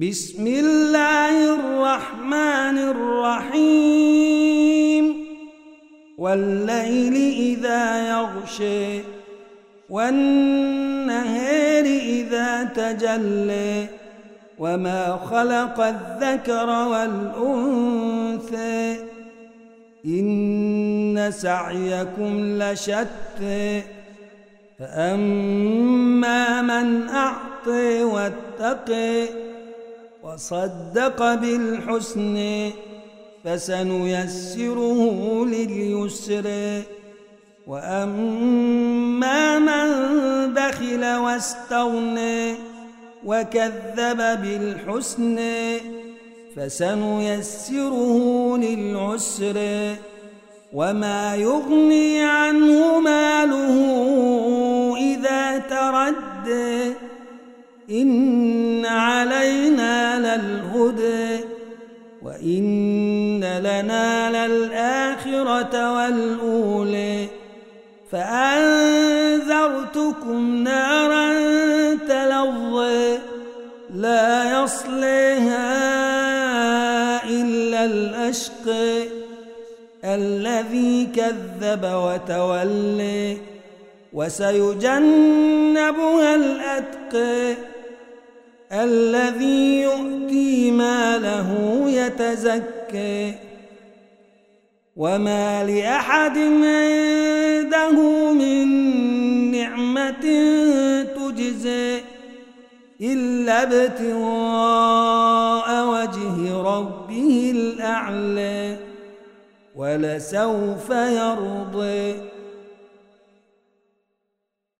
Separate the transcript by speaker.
Speaker 1: بسم الله الرحمن الرحيم. والليل إذا يغشي والنهار إذا تجلي وما خلق الذكر والأنثى. إن سعيكم لشتى. فأما من أعطي واتقي وصدق بالحسن فسنيسره لليسر. وأما من بخل واستغنى وكذب بالحسن فسنيسره للعسر. وما يغني عنه ماله إذا تردى إن علينا للهدى وإن لنا للآخرة والأولى. فأنذرتكم نارا تلظى لا يصليها إلا الأشقى. الذي كذب وتولي وسيجنبها الأتقى. الذي يؤتي ماله يتزكى وما لأحد عنده من نعمة تجزى إلا ابتغاء وجه ربه الأعلى ولسوف يرضي